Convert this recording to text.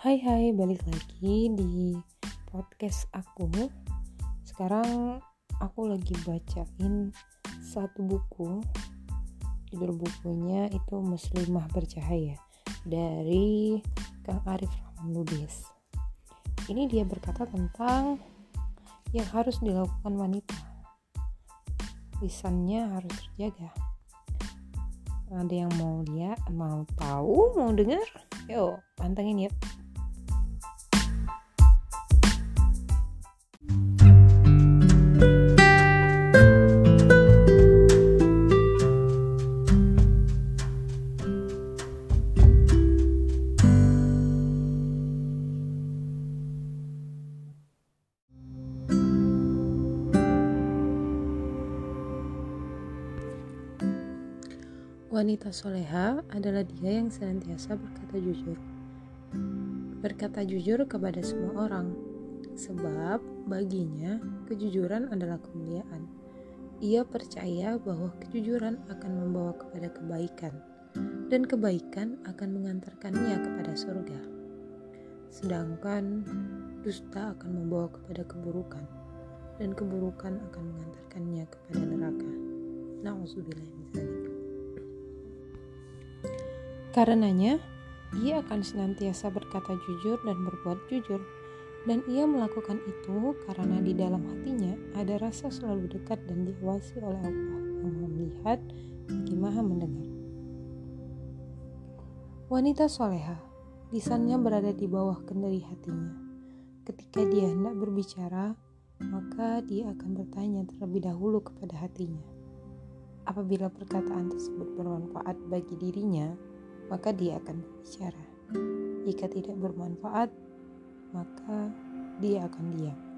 Hai hai, balik lagi di podcast aku. Sekarang aku lagi bacain satu buku. Judul bukunya itu Muslimah Bercahaya dari Kang Arif Rahman Lubis. Ini dia berkata tentang yang harus dilakukan wanita. Lisannya harus terjaga. Ada yang mau lihat, mau tahu, mau dengar? Yuk, pantengin yuk. Wanita soleha adalah dia yang senantiasa berkata jujur. Berkata jujur kepada semua orang, sebab baginya kejujuran adalah kemuliaan. Ia percaya bahwa kejujuran akan membawa kepada kebaikan, dan kebaikan akan mengantarkannya kepada surga. Sedangkan dusta akan membawa kepada keburukan, dan keburukan akan mengantarkannya kepada neraka. Nauzubillah Karenanya, ia akan senantiasa berkata jujur dan berbuat jujur, dan ia melakukan itu karena di dalam hatinya ada rasa selalu dekat dan diawasi oleh Allah yang maha melihat lagi maha mendengar. Wanita soleha, lisannya berada di bawah kendali hatinya. Ketika dia hendak berbicara, maka dia akan bertanya terlebih dahulu kepada hatinya. Apabila perkataan tersebut bermanfaat bagi dirinya, maka dia akan berbicara. Jika tidak bermanfaat, maka dia akan diam.